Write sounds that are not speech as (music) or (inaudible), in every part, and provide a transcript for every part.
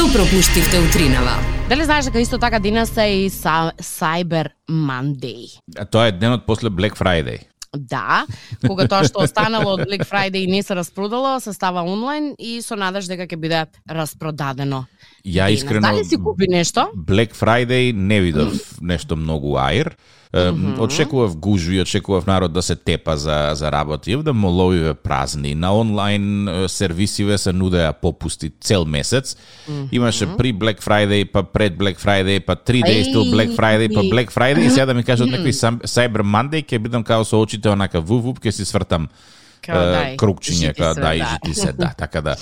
Што пропуштивте утринава? Дали знаеш дека исто така денес е и са, Cyber Monday? А тоа е денот после Black Friday. Да, кога тоа што останало од Black Friday не се распродало, се става онлайн и со надеж дека ќе биде распродадено. Ја искрено Дали си купи нешто? Black Friday не видов нешто многу аир. Mm -hmm. Очекував гужви, очекував народ да се тепа за, за работи, да моловиве празни. На онлайн сервисиве се нудеа попусти цел месец. Mm -hmm. Имаше при Black Friday, па пред Black Friday, па 3 days till Black Friday, па Black Friday и сега да ми кажат некои Cyber Monday, ќе бидам као со очите онака вув ќе си свртам Као, е, дај, крукчиња, жити као се, да, и жити се, да, така да.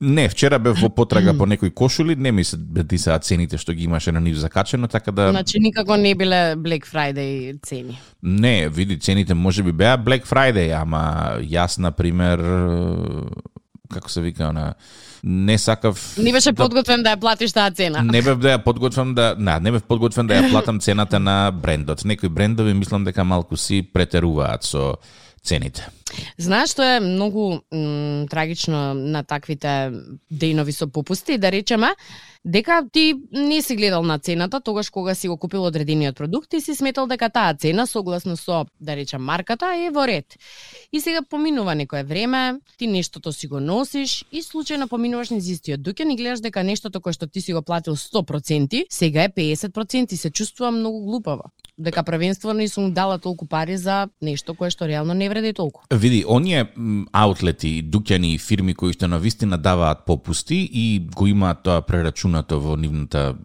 Не, вчера бев во потрага по некои кошули, не ми се бедисаа цените што ги имаше на нив закачено, така да Значи никако не биле Black Friday цени. Не, види, цените може би беа Black Friday, ама јас, на пример, како се вика, она, не сакав... Не беше да- подготвен да ја платиш таа цена. Не бев да ја подготвам да, не, не бев подготвен да ја платам цената на брендот. Некои брендови мислам дека малку си претеруваат со цените. Знаеш што е многу м, трагично на таквите дејнови со попусти, да речеме, дека ти не си гледал на цената тогаш кога си го купил одредениот продукт и си сметал дека таа цена согласно со, да речам, марката е во ред. И сега поминува некое време, ти нештото си го носиш и случајно поминуваш низ истиот дуќан и гледаш дека нештото кое што ти си го платил 100%, сега е 50% и се чувствувам многу глупаво. Дека првенствено не сум дала толку пари за нешто кое што реално не вреди толку. Види, оние аутлети, дуќани и фирми кои што на вистина даваат попусти и го имаат тоа прерачунато во нивната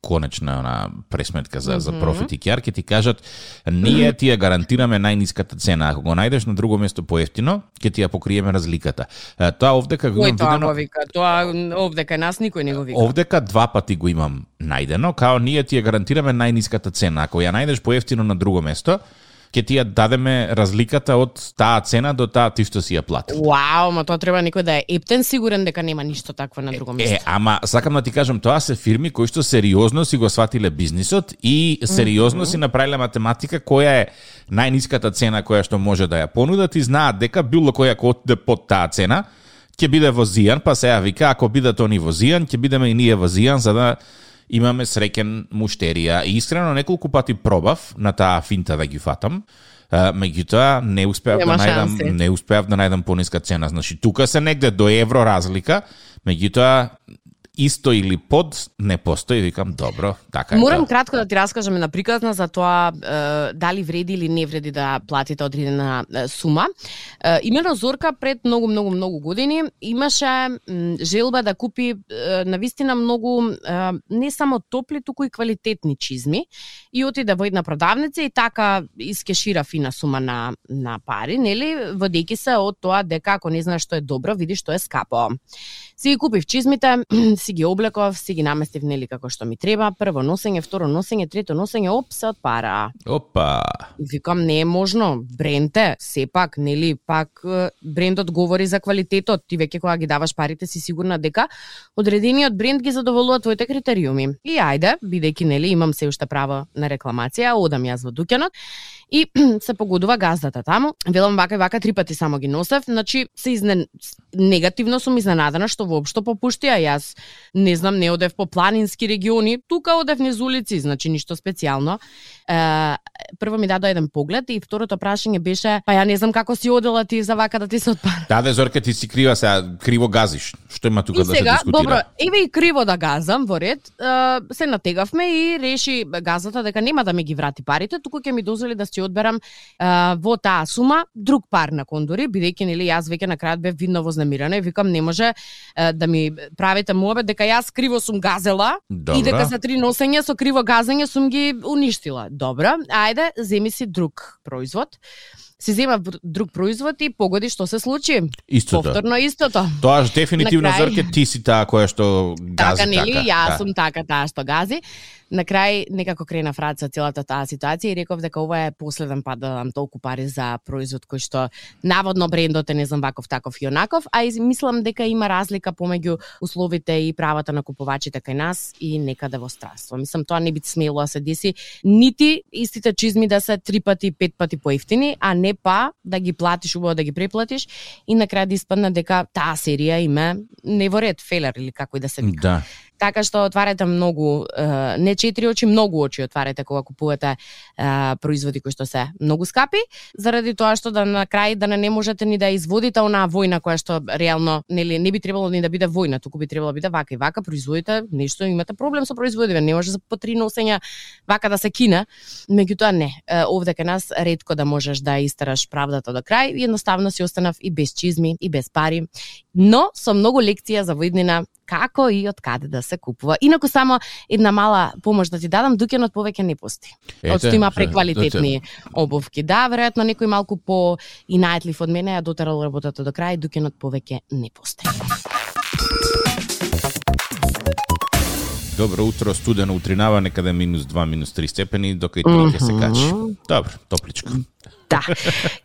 конечна она пресметка за, за профит и кјар, ќе ти кажат, ние ти ја гарантираме најниската цена. Ако го најдеш на друго место поевтино, ќе ти ја покриеме разликата. Тоа овдека го Кој имам тоа видено... го вика? Тоа овде кај нас никој не го вика. Овдека два пати го имам најдено, као ние ти ја гарантираме најниската цена. Ако ја најдеш поевтино на друго место, ќе ти ја дадеме разликата од таа цена до таа ти што си ја платил. Вау, ма тоа треба некој да е ептен сигурен дека нема ништо такво на друго место. Е, ама сакам да ти кажам, тоа се фирми кои што сериозно си го сватиле бизнисот и сериозно си направиле математика која е најниската цена која што може да ја понудат и знаат дека било која ако отиде под таа цена, ќе биде возијан, па сега вика, ако бидат они возијан, ќе бидеме и ние возијан за да имаме среќен муштерија. И искрено неколку пати пробав на таа финта да ги фатам, меѓутоа не успеав Нема да најдам шанси. не успеав да најдам пониска цена. Значи тука се негде до евро разлика, меѓутоа исто или под не постои, викам добро, така е. Морам тоа. кратко да ти раскажам на приказна за тоа е, дали вреди или не вреди да платите одредена сума. Е, имено Зорка пред многу, многу, многу години имаше м, желба да купи е, на вистина многу е, не само топли, туку и квалитетни чизми и отиде во една продавница и така искешира фина сума на, на пари, нели, водејќи се од тоа дека ако не знаеш што е добро, види што е скапо. Си ги купив чизмите, (clears throat) си ги облеков, си ги наместив нели како што ми треба. Прво носење, второ носење, трето носење, оп, се отпара. Опа. Викам, не е можно. Бренте, сепак, нели, пак брендот говори за квалитетот. Ти веќе кога ги даваш парите си сигурна дека одредениот бренд ги задоволува твоите критериуми. И ајде, бидејќи нели имам се уште право на рекламација, одам јас во дуќанот и (clears throat) се погодува газдата таму. Велам вака и вака три пати само ги носев, значи се изнен... негативно сум изненадана што воопшто попушти, а јас не знам, не одев по планински региони, тука одев низ улици, значи ништо специјално. Е, прво ми дадо еден поглед и второто прашање беше, па ја не знам како си одела ти за вака да ти се отпара. Даде Зорка ти си крива сега, криво газиш. Што има тука И да се сега, дискутира? добро, еве и криво да газам во ред, е, се натегавме и реши газата дека нема да ми ги врати парите, туку ќе ми дозволи да си одберам е, во таа сума друг пар на кондори, бидејќи нели јас веќе на крајот бев видно вознемирана и викам не може е, да ми правите муабет дека јас криво сум газела Добро. и дека за три носења со криво газење сум ги уништила. Добро, ајде, земи си друг производ. Си зема друг производ и погоди што се случи. Истото. Повторно истото. Тоа ж дефинитивно крај- Зорке ти си таа која што гази Така, нели, така. јас да. сум така таа што гази. На крај некако крена фраца целата таа ситуација и реков дека ова е последен пат да дам толку пари за производ кој што наводно брендот е не знам ваков таков и онаков, а и мислам дека има разлика помеѓу условите и правата на купувачите кај нас и некаде во странство. Мислам тоа не би смело да се деси нити истите чизми да се три пати, пет пати поевтини, а не па да ги платиш убаво да ги преплатиш и на крај да испадна дека таа серија име не во ред фелер или како и да се вика. Да. Така што отварате многу, не четири очи, многу очи отварате кога купувате производи кои што се многу скапи, заради тоа што да на крај да не можете ни да изводите онаа војна која што реално нели не би требало ни да биде војна, туку би требало да биде вака и вака производите нешто имате проблем со производиве, не може за по три носења вака да се кине. Меѓутоа не, овде кај нас ретко да можеш да истераш правдата до крај, едноставно си останав и без чизми и без пари, но со многу лекција за воиднина како и од каде да се купува. Инаку само една мала помош да ти дадам, Дукенот повеќе не пусти. Одсто има преквалитетни обувки. Да, веројатно некој малку по и најтлив од мене ја дотерал работата до крај, Дукенот повеќе не пусти. Добро утро, студено утринава, некаде минус 2, минус 3 степени, дока и ќе се качи. Добро, топличко. Да.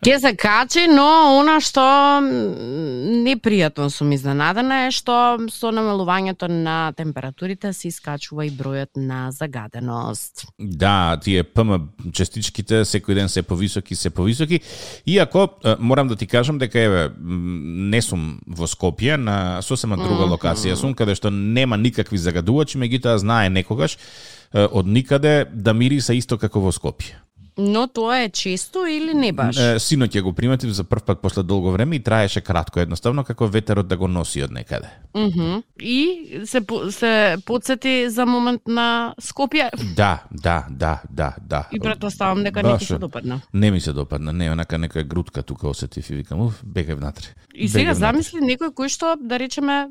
Ке се качи, но она што непријатно сум изненадена е што со намалувањето на температурите се искачува и бројот на загаденост. Да, тие ПМ частичките секој ден се повисоки, се повисоки. Иако морам да ти кажам дека еве не сум во Скопје, на сосема друга локација сум каде што нема никакви загадувачи, меѓутоа знае некогаш од никаде да мириса исто како во Скопје. Но тоа е често или не баш? Синоќ ја го приметив за прв пат после долго време и траеше кратко, едноставно како ветерот да го носи од некаде. Mm -hmm. И се се подсети за момент на Скопје? Да, да, да, да, да. И претпоставам дека не ти се допадна. Не ми се допадна, не, онака некоја грудка тука осетив и викам, уф, бегај внатре. И сега замисли некој кој што, да речеме,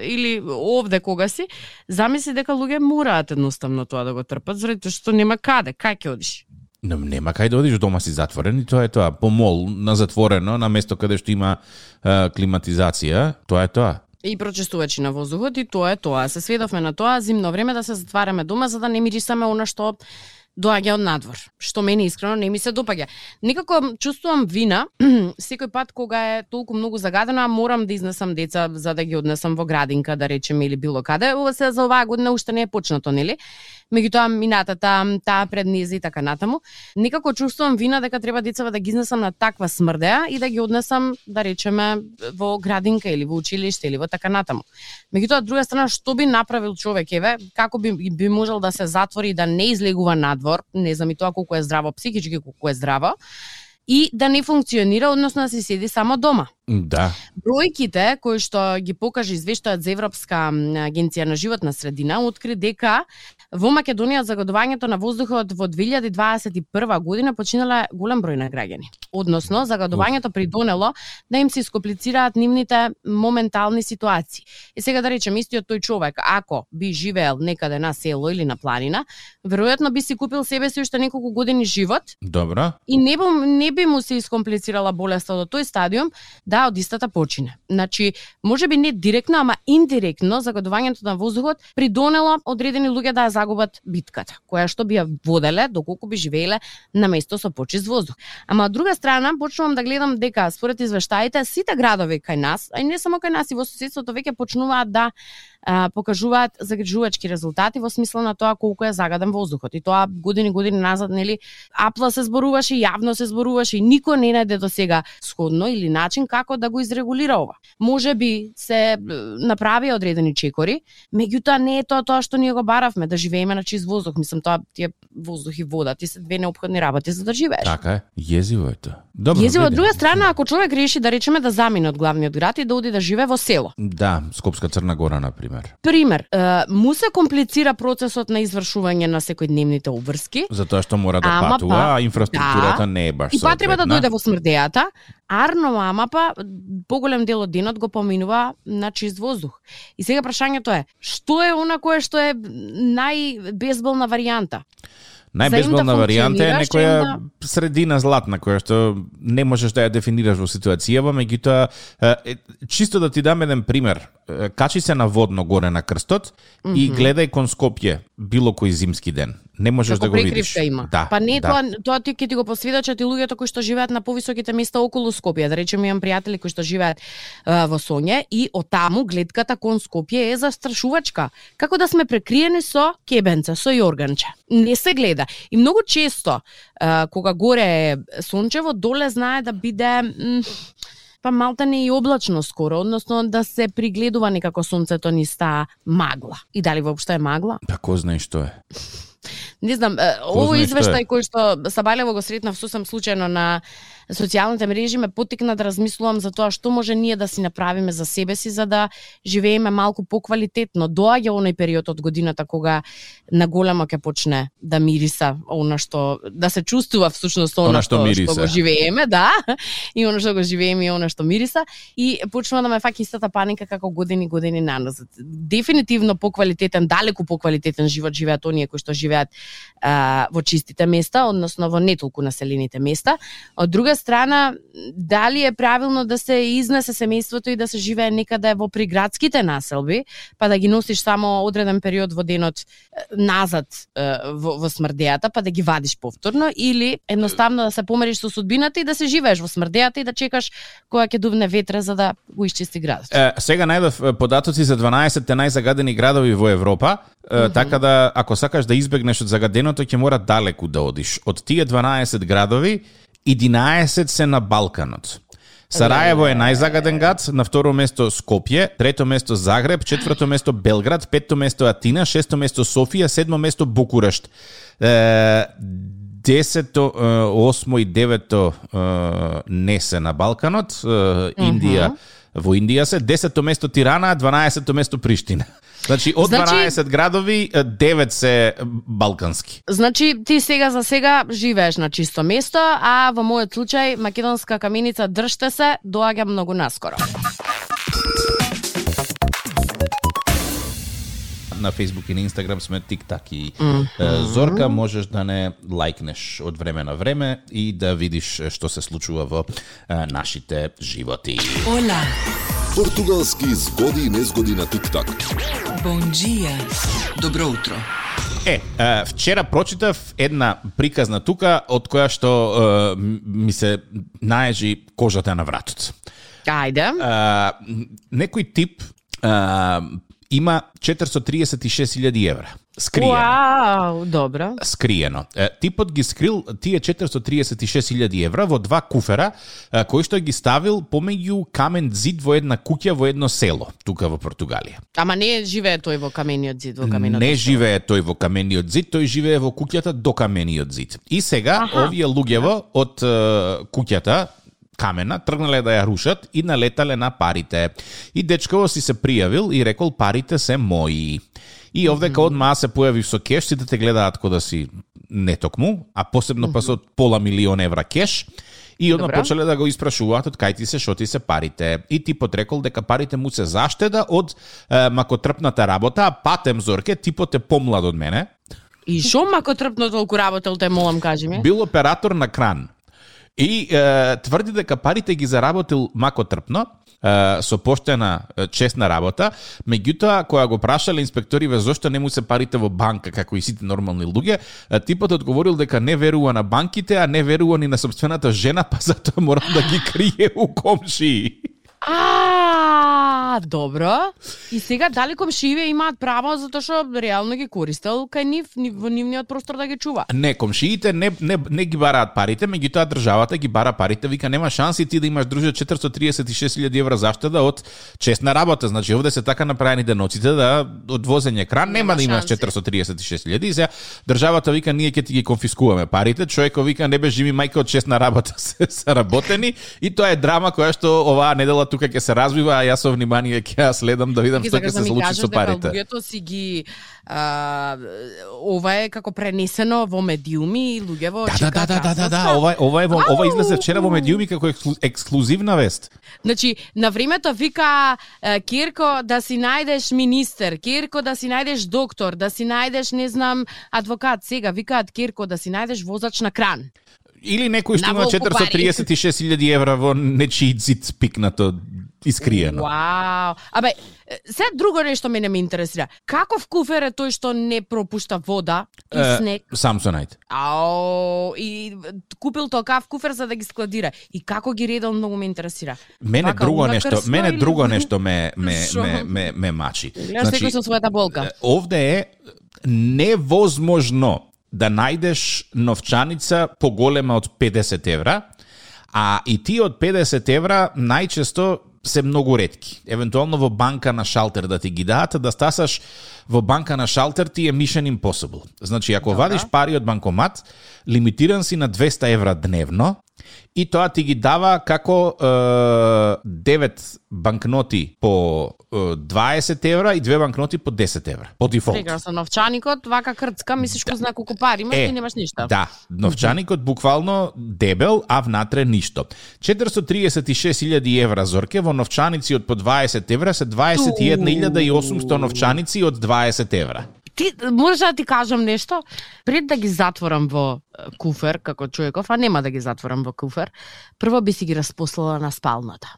или овде кога си, замисли дека луѓе мораат едноставно тоа да го трпат, заради што нема каде, кај ќе одиш? Нема кај да одиш, дома си затворен и тоа е тоа. Помол на затворено, на место каде што има е, климатизација, тоа е тоа. И прочистувачи на воздухот и тоа е тоа. Се сведовме на тоа зимно време да се затвараме дома за да не мирисаме она што доаѓа од надвор, што мене искрено не ми се допаѓа. Некако чувствувам вина (clears throat) секој пат кога е толку многу загадено, а морам да изнесам деца за да ги однесам во градинка, да речеме или било каде. Ова се за оваа година уште не е почнато, нели? Меѓутоа минатата, таа пред низ и така натаму. Некако чувствувам вина дека треба децава да ги изнесам на таква смрдеа и да ги однесам, да речеме, во градинка или во училиште или во така натаму. Меѓутоа, од друга страна, што би направил човек, еве, како би, би можел да се затвори и да не излегува надвор, не знам и тоа колку е здраво психички, колку е здраво, и да не функционира, односно да се седи само дома. Да. Бројките кои што ги покажа извештајот за Европска агенција на животна средина откри дека во Македонија загадувањето на воздухот во 2021 година починале голем број на граѓани. Односно, загадувањето придонело да им се искомплицираат нивните моментални ситуации. И сега да речем истиот тој човек, ако би живеел некаде на село или на планина, веројатно би си купил себе си уште неколку години живот. Добро. И не, не би му се искомплицирала болеста до тој стадиум да да од истата почине. Значи, може би не директно, ама индиректно загадувањето на воздухот придонело одредени луѓе да ја загубат битката, која што би ја воделе доколку би живееле на место со почист воздух. Ама од друга страна, почнувам да гледам дека според извештаите сите градови кај нас, а и не само кај нас и во соседството веќе почнуваат да а, покажуваат загрижувачки резултати во смисла на тоа колку е загаден воздухот. И тоа години години назад, нели, апла се зборуваше, јавно се зборуваше и никој не најде до сега сходно или начин како да го изрегулира ова. Може би се направи одредени чекори, меѓутоа не е тоа тоа што ние го баравме да живееме на чист воздух. Мислам тоа тие воздух и вода, ти се две необходни работи за да живееш. Така е. Језиво е тоа. Добро. Језиво од друга страна, ако човек реши да речеме да замине од главниот град и да оди да живее во село. Да, Скопска Црна Гора на пример пример? Пример, му се комплицира процесот на извршување на секојдневните обврски. Затоа што мора да ама патува, па, а инфраструктурата да, не е баш И па треба да дојде во смрдејата, арно ама па поголем дел од денот го поминува на чист воздух. И сега прашањето е, што е она кое што е најбезболна варијанта? Најбезболна да варијанта е некоја да... средина златна која што не можеш да ја дефинираш во ситуацијава, меѓутоа чисто да ти дам еден пример. Качи се на водно горе на крстот mm -hmm. и гледај кон Скопје било кој зимски ден. Не можеш Како да го видиш. има. Да, па не да. тоа тоа ти ќе ти го посведочат и луѓето кои што живеат на повисоките места околу Скопје. Да речеме имам пријатели кои што живеат а, во Сонје и од таму гледката кон Скопје е застрашувачка. Како да сме прекриени со кебенце, со јорганче. Не се гледа. И многу често а, кога горе е сончево, доле знае да биде м, па малта не и облачно скоро, односно да се пригледува некако сонцето низ таа магла. И дали воопшто е магла? Па кој знае што е. Не знам, овој извештај кој што Сабајлево го сретнав сосем случајно на социјалните мрежи ме потикна да размислувам за тоа што може ние да си направиме за себе си за да живееме малку поквалитетно. Доаѓа оној период од годината кога на големо ќе почне да мириса она што да се чувствува всушност она, Она што што, мириса. што го живееме, да, (laughs) и она што го живееме и она што мириса и почнува да ме фаќа истата паника како години години наназад. Дефинитивно поквалитетен, далеку поквалитетен живот живеат оние кои што живеат а, во чистите места, односно во не толку населените места. Од друга страна, дали е правилно да се изнесе семејството и да се живее некаде во приградските населби, па да ги носиш само одреден период во денот назад во, во смрдејата, па да ги вадиш повторно, или едноставно да се помериш со судбината и да се живееш во смрдејата и да чекаш кога ќе дувне ветре за да го исчисти градот. Е, сега најдов податоци за 12 најзагадени градови во Европа, е, така да ако сакаш да избегнеш од загаденото ќе мора далеку да одиш. Од тие 12 градови 11 се на Балканот. Сараево е најзагаден град, на второ место Скопје, трето место Загреб, четврто место Белград, петто место Атина, шесто место Софија, седмо место Букурешт. Е, Десето, осмо и девето е, не се на Балканот, е, Индија, во Индија се, десето место Тирана, 12 место Приштина. Значи, од Значи- 12 градови, е, 9 се балкански. Значи, ти сега за сега живееш на чисто место, а во мојот случај, македонска каменица држте се, доаѓа многу наскоро. На Facebook и на Instagram сме TikTok и е, Зорка можеш да не лайкнеш од време на време и да видиш што се случува во нашите животи. Ола, Португалски згоди и незгоди на TikTok. бон джија. Добро утро. Е, вчера прочитав една приказна тука од која што е, ми се наежи кожата на вратот. Ајде. Некој тип а, има 436.000 евра. Скриено. Вау, добро. скриено. Типот ги скрил тие 436.000 евра во два куфера, кои што ги ставил помеѓу камен зид во една куќа во едно село, тука во Португалија. Ама не живее тој во камениот зид, во каменото. Не живее тој во камениот зид, тој живее во куќата до камениот зид. И сега Аха. овие луѓево од куќата камена тргнале да ја рушат и налетале на парите. И дечково си се пријавил и рекол парите се мои. И овдека одма се појави со кеш, сите те гледаат кој да си нетокму, а посебно па со пола милион евра кеш. И одма почеле да го испрашуваат од кај ти се, шо ти се парите. И типот рекол дека парите му се заштеда од е, макотрпната работа, а патем Зорке, типот е помлад од мене, И шо мако трпно толку работел, те молам кажи ми. бил оператор на кран. И е, тврди дека парите ги заработил мако трпно, е, со поштена честна работа, меѓутоа кога го прашале инспекториве зошто не му се парите во банка како и сите нормални луѓе, типот одговорил дека не верува на банките, а не верува ни на собствената жена, (laughs) па затоа мора да ги крие у комшии. А, добро. И сега дали комшиеве имаат право затоа што реално ги користел кај нив, ни- во нивниот простор да ги чува. Не, комшиите не, не, не ги бараат парите, меѓутоа државата ги бара парите, вика нема шанси ти да имаш друже 436.000 евра заштеда од честна работа. Значи овде се така направени деноците да од возење кран нема, Нема да имаш шанси. 436.000 и сега државата вика ние ќе ти ги конфискуваме парите, човекот вика не бежи ми мајка од честна работа (laughs) се сработени и тоа е драма која што оваа недела тука ќе се развива, а јас со внимание ќе ја следам да видам што ќе се да случи со парите. луѓето си ги а, ова е како пренесено во медиуми и луѓево Да, да, да, да, да, да, да, ова е- ова е во, ова излезе вчера во медиуми како ексклу- ексклузивна вест. Значи, на времето вика Кирко да си најдеш министер, Кирко да си најдеш доктор, да си најдеш, не знам, адвокат. Сега викаат Кирко да си најдеш возач на кран. Или некој што има волку пари. 436.000 евра во нечиј цит пикнато искриено. Вау. Абе, се друго нешто мене ме интересира. Каков куфер е тој што не пропушта вода и Е, снег? Samsonite. Ау, и купил токав куфер за да ги складира. И како ги редал многу ме интересира. Мене Вака, друго нешто, мене или- друго нешто ме (laughs) ме Шо? ме ме, ме мачи. Секој со својата болка. Овде е невозможно да најдеш новчаница поголема од 50 евра, а и тие од 50 евра најчесто се многу ретки. Евентуално во банка на шалтер да ти ги дадат, а да стасаш во банка на шалтер ти е mission impossible. Значи, ако Добра. вадиш пари од банкомат, лимитиран си на 200 евра дневно, и тоа ти ги дава како е, 9 банкноти по е, 20 евра и две банкноти по 10 евра. По дефолт. Сега со новчаникот, вака крцка, мислиш кој знае колку пари имаш и немаш ништо. Да, новчаникот буквално дебел, а внатре ништо. 436.000 евра зорке во новчаници од по 20 евра се 21.800 новчаници од 20 евра. Ти можеш да ти кажам нешто? Пред да ги затворам во куфер како човеков, а нема да ги затворам во куфер, прво би си ги распослала на спалната.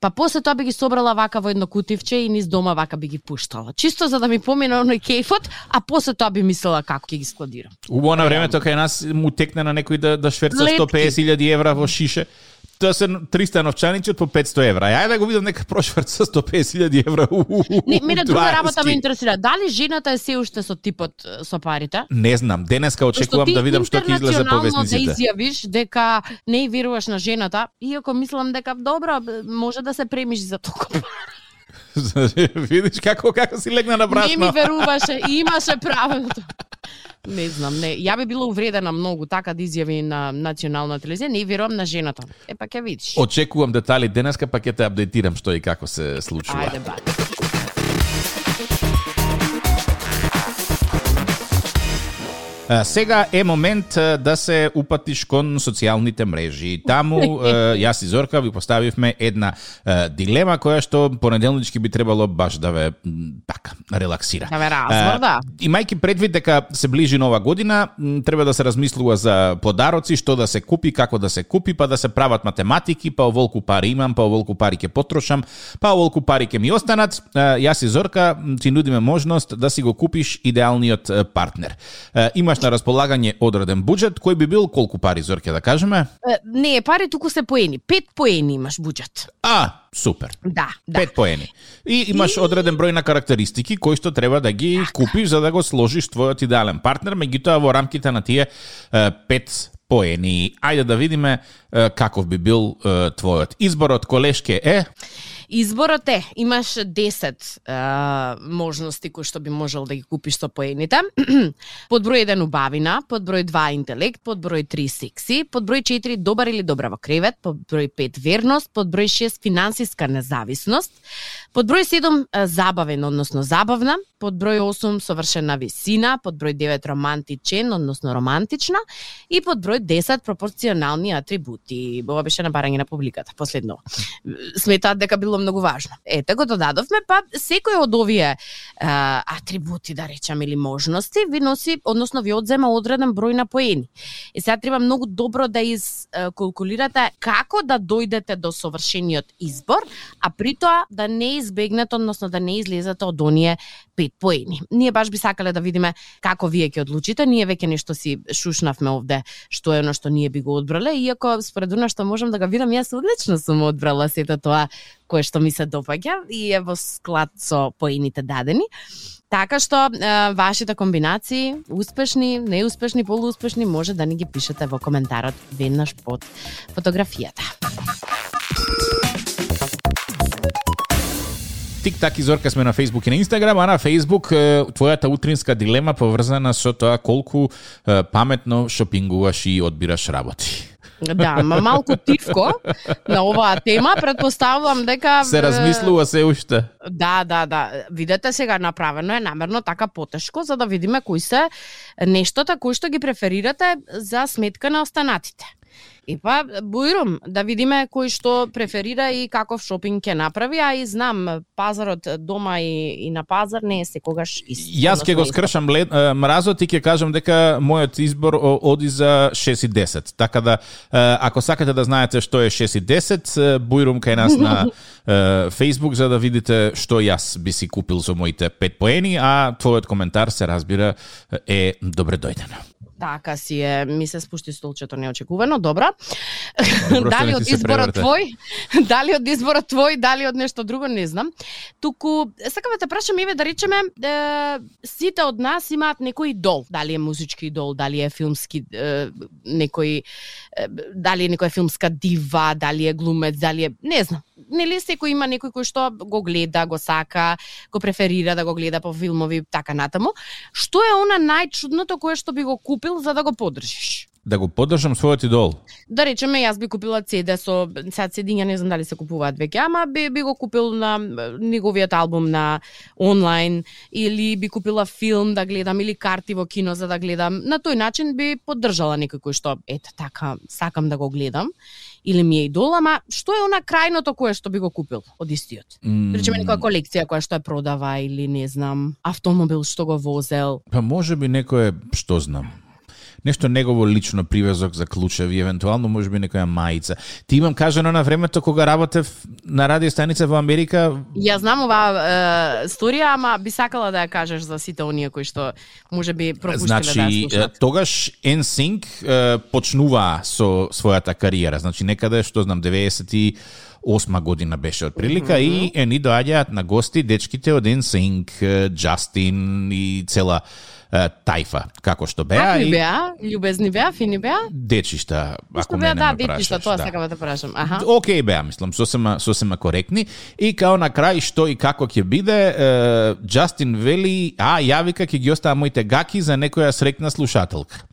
Па после тоа би ги собрала вака во едно кутивче и низ дома вака би ги пуштала. Чисто за да ми помине оној кејфот, а после тоа би мислела како ќе ги складирам. Убаво на времето кај нас му текне на некој да, да шверца Летки. 150.000 евра во шише. Тоа се 300 новчаници од по 500 евра. Ајде да го видам нека прошврца 150.000 евра. (laughs) Не, мене друга 20. работа ме интересира. Дали жената е се уште со типот со парите? Не знам, денеска очекувам да видам што ќе излезе по интернационално да изјавиш дека не веруваш на жената, иако мислам дека добро, може да се премиш за толку. (laughs) Видиш како како си легна на Не брасно. ми веруваше имаше право на тоа. Не знам, не. Ја би била увредена многу така да изјави на национална телевизија, не верувам на жената. Е па ќе видиш. Очекувам детали денеска, па ќе те апдейтирам што и како се случува. Ајде ба. Сега е момент да се упатиш кон социјалните мрежи. Таму јас и Зорка ви поставивме една дилема која што понеделнички би требало баш да ве така релаксира. Да ве разврда. Имајќи предвид дека се ближи нова година, треба да се размислува за подароци, што да се купи, како да се купи, па да се прават математики, па оволку пари имам, па оволку пари ќе потрошам, па оволку пари ќе ми останат. Јас и Зорка ти нудиме можност да си го купиш идеалниот партнер. Е, Имаш на располагање одреден буџет, кој би бил колку пари Зорке да кажеме? Не е пари, туку се поени. Пет поени имаш буџет. А, супер. Да, да. Пет поени. И имаш одреден број на карактеристики кои што треба да ги купиш за да го сложиш твојот идеален партнер, меѓутоа во рамките на тие пет поени. Ајде да видиме каков би бил твојот избор од колешке е Изборот е, имаш 10 а, можности кои што би можел да ги купиш со поените. (clears throat) под број 1 убавина, под број 2 интелект, под број 3 секси, под број 4 добар или добра во кревет, под број 5 верност, под број 6 финансиска независност, под број 7 забавен, односно забавна, под број 8 совршена висина, под број 9 романтичен, односно романтична и под број 10 пропорционални атрибути. Ова беше на барање на публиката, последно. Сметаат дека било многу важно. Ете го додадовме, па секој од овие а, атрибути, да речам, или можности, ви носи, односно ви одзема одреден број на поени. И сега треба многу добро да изкалкулирате како да дојдете до совршениот избор, а при тоа да не избегнете, односно да не излезете од оние пет поени. Ние баш би сакале да видиме како вие ќе одлучите. Ние веќе нешто си шушнавме овде што е оно што ние би го одбрале, иако според она што можам да го видам, јас одлично сум одбрала сето тоа кое што ми се допаѓа и е во склад со поените дадени. Така што е, вашите комбинации, успешни, неуспешни, полууспешни, може да ни ги пишете во коментарот веднаш под фотографијата. Тик так и Зорка сме на Facebook и на Instagram, а на Facebook твојата утринска дилема поврзана со тоа колку паметно шопингуваш и одбираш работи. Да, ма малку тивко на оваа тема, предпоставувам дека Се размислува се уште. Да, да, да. Видете сега направено е намерно така потешко за да видиме кои се нештота кои што ги преферирате за сметка на останатите. И па, бујрум, да видиме кој што преферира и каков шопинг ќе направи, а и знам, пазарот дома и, и на пазар не е секогаш ист. Јас ќе го скршам лед, мразот и ќе кажам дека мојот избор оди за 6 и 10. Така да, ако сакате да знаете што е 6 и 10, е, бујрум кај нас на (laughs) Facebook за да видите што јас би си купил за моите 5 поени, а твојот коментар се разбира е добре дојден. Така си е, ми се спушти столчето неочекувано, добро. Добро дали од изборот твој, (laughs) дали од изборот твој, дали од нешто друго, не знам. Туку, сакам да те прашам, еве да речеме, е, сите од нас имаат некој идол. Дали е музички идол, дали е филмски, е, некој, е, дали е некоја филмска дива, дали е глумец, дали е, не знам. Нели секој има некој кој што го гледа, го сака, го преферира да го гледа по филмови, така натаму. Што е она најчудното кое што би го купил за да го поддржиш? Да го поддржам својот идол. Да речеме, јас би купила CD со сега CD-ња не знам дали се купуваат веќе, ама би, би го купил на неговиот албум на онлайн или би купила филм да гледам или карти во кино за да гледам. На тој начин би поддржала некој кој што ете така сакам да го гледам или ми е идол, ама што е она крајното кое што би го купил од истиот? Да Речеме некоја колекција која што ја продава или не знам, автомобил што го возел. Па може би некој, што знам, нешто негово лично привезок за клучеви, евентуално може би некоја мајца. Ти имам кажано на времето кога работев на радио станица во Америка, Ја знам оваа е, сторија, ама би сакала да ја кажеш за сите оние кои што може би пропуштиле Значи, да ја е, слушнат. тогаш NSYNC е, почнува со својата кариера. Значи, некаде, што знам, 98 година беше отприлика mm -hmm. и ни доаѓаат на гости дечките од NSYNC, Justin и цела тајфа, како што беа. Какви и беа? Љубезни беа? Фини беа? Дечишта, ако мене да, ме прашаш, тоа да. сакам да прашам. Аха. Океј беа, мислам, сосема сосема коректни и као на крај што и како ќе биде, Джастин вели, а ја вика ќе ги оставам моите гаки за некоја срекна слушателка.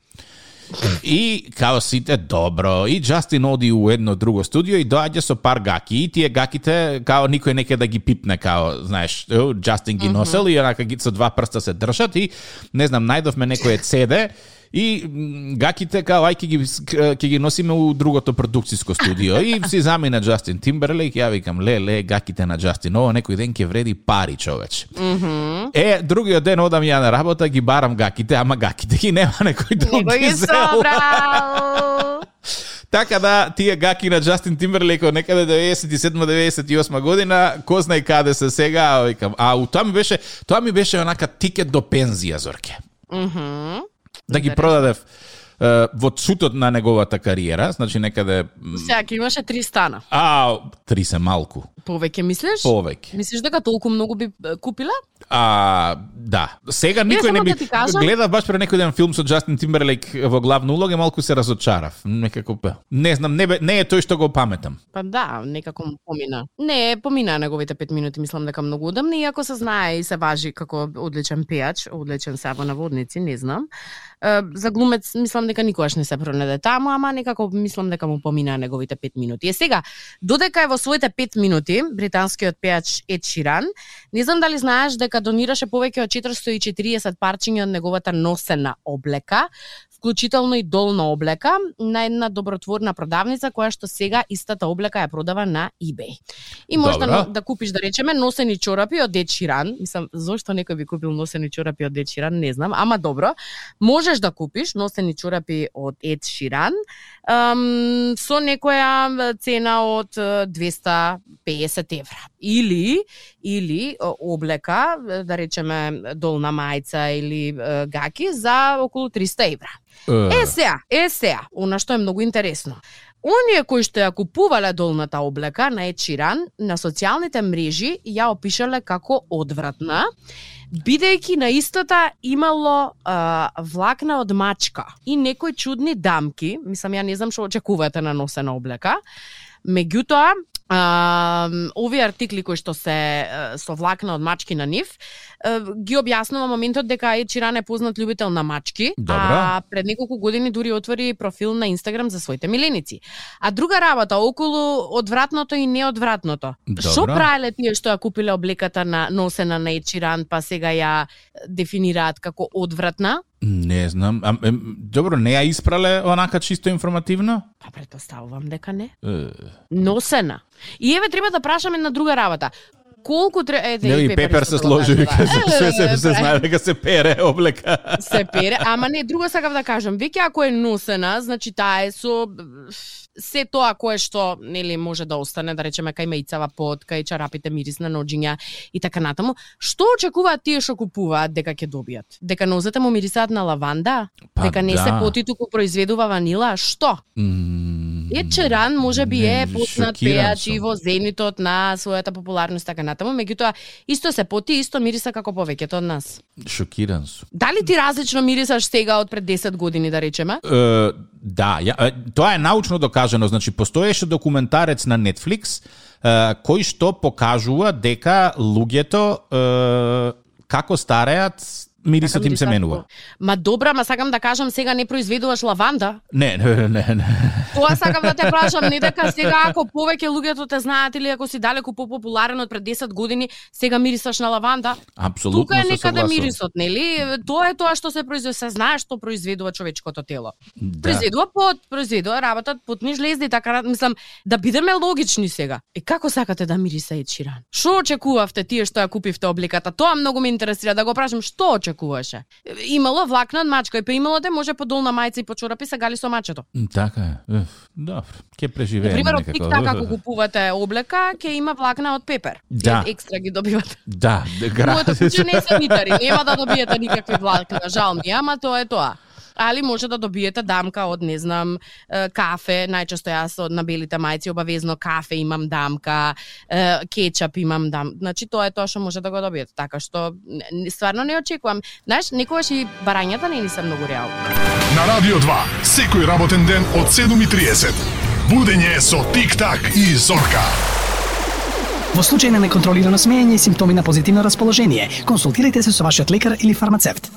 И као сите добро, и Джастин оди у едно друго студио и доаѓа со пар гаки. И тие гаките као никој неке да ги пипне као, знаеш, Джастин ги носел и онака ги со два прста се држат и не знам, најдовме некој CD И гаките као ај ќе ги к- ќе ги носиме у другото продукциско студио и си замина Джастин Тимберлейк, ја викам ле ле гаките на Джастин, ово некој ден ќе вреди пари човече. Е, другиот ден одам ја на работа, ги барам гаките, ама гаките ги нема (laughs) некој друг Него ги собрал. (laughs) Така да, тие гаки на Джастин Тимберлейк од некаде 97-98 година, ko знае каде се сега, а, викам, а у тоа ми беше, тоа ми беше онака тикет до пензија, Зорке. Да ги продадев во цутот на неговата кариера, значи некаде Сега ќе имаше три стана. а три се малку, Повеќе мислиш? повеќе. Мислиш дека толку многу би купила? А, да. Сега никој само не би да ти кажам- гледав баш пред некој ден филм со Джастин Тимберлейк во главна улога и малку се разочарав. Некако па. Не знам, не, бе, не е тој што го паметам. Па да, некако му помина. Не, помина неговите пет минути, мислам дека многу удобни, иако се знае и се важи како одличен пејач, одличен се во наводници, не знам. За глумец мислам дека никогаш не се пронаде таму, ама некако мислам дека му помина неговите пет минути. Е сега, додека е во своите пет минути, британскиот пејач Ед Ширан, не знам дали знаеш дека донираше повеќе од 440 парчиња од неговата носена облека, вклучително и долна облека на една добротворна продавница која што сега истата облека ја продава на eBay. И може да, да купиш да речеме носени чорапи од Ed Sheeran, мислам зошто некој би купил носени чорапи од Ed Sheeran, не знам, ама добро. Можеш да купиш носени чорапи од Ed Sheeran со некоја цена од е, 250 евра. Или или облека, да речеме долна мајца или гаки за околу 300 евра. Е сеа, е сеа, она што е многу интересно. Оние кои што ја купувале долната облека на Sheeran на социјалните мрежи ја опишале како одвратна, бидејќи на истата имало а, влакна од мачка и некои чудни дамки, мислам ја не знам што очекувате на носена облека, меѓутоа овие артикли кои што се е, со влакна од мачки на нив, ги објаснува моментот дека Ед Ширан е познат љубител на мачки, Добро. а пред неколку години дури отвори профил на Инстаграм за своите миленици. А друга работа околу одвратното и неодвратното. Добро. Што правеле тие што ја купиле облеката на носена на Ед Ширан, па сега ја дефинираат како одвратна? Не знам. А, е, добро, не ја испрале онака чисто информативно? Па претпоставувам дека не. Е, Носена. И еве треба да прашаме на друга работа. Колку треба е Нели и Пепер се сложи, вика, се, се, се, знае дека се пере облека. се пере, ама не, друго сакав да кажам, веќе ако е носена, значи таа е со се тоа кое што нели може да остане, да речеме кај мејцава под, кај чарапите мирис на ноџиња и така натаму. Што очекуваат тие што купуваат дека ќе добијат? Дека нозете му мирисаат на лаванда? Па дека не да. се поти туку произведува ванила? Што? М, Е Черан може би е познат пејач и во зенитот на својата популарност така натаму, меѓутоа исто се поти, исто мириса како повеќето од нас. Шокиран сум. Дали ти различно мирисаш сега од пред 10 години да речеме? Е, да, ја, тоа е научно докажано, значи постоеше документарец на Netflix кој што покажува дека луѓето е, како стареат мирисот им се менува. Ма добра, ма сакам да кажам сега не произведуваш лаванда. Не, не, не, не. Тоа сакам да те прашам, не дека (laughs) сега ако повеќе луѓето те знаат или ако си далеку попопуларен од пред 10 години, сега мирисаш на лаванда. Апсолутно Тука е некаде мирисот, нели? Тоа е тоа што се произведува, се знае што произведува човечкото тело. Да. Произведува пот, произведува работат потни жлезди, така мислам да бидеме логични сега. Е како сакате да мириса Ед Ширан? Што очекувавте тие што ја купивте обликата? Тоа многу ме интересира да го прашам што очекуваше. Имало влакна од мачка и па имало да може по долна мајца и по чорапи се гали со мачето. Така е. Добро, ќе преживееме Пример од некако. TikTok ако купувате облека, ќе има влакна од пепер. Да. Е, Екстра ги добивате. Да, Моето куќе не гра... се митари, (laughs) нема да добиете никакви влакна, жал ми, ама тоа е тоа. Али може да добиете дамка од, не знам, кафе, најчесто јас од на белите мајци обавезно кафе имам дамка, е, кетчап имам дам. Значи тоа е тоа што може да го добиете. Така што стварно не очекувам. Знаеш, некогаш и барањата не ни се многу реални. На Радио 2, секој работен ден од 7.30. Будење со Тик-так и Зорка. Во случај на неконтролирано смеење и симптоми на позитивно расположение, консултирайте се со вашиот лекар или фармацевт.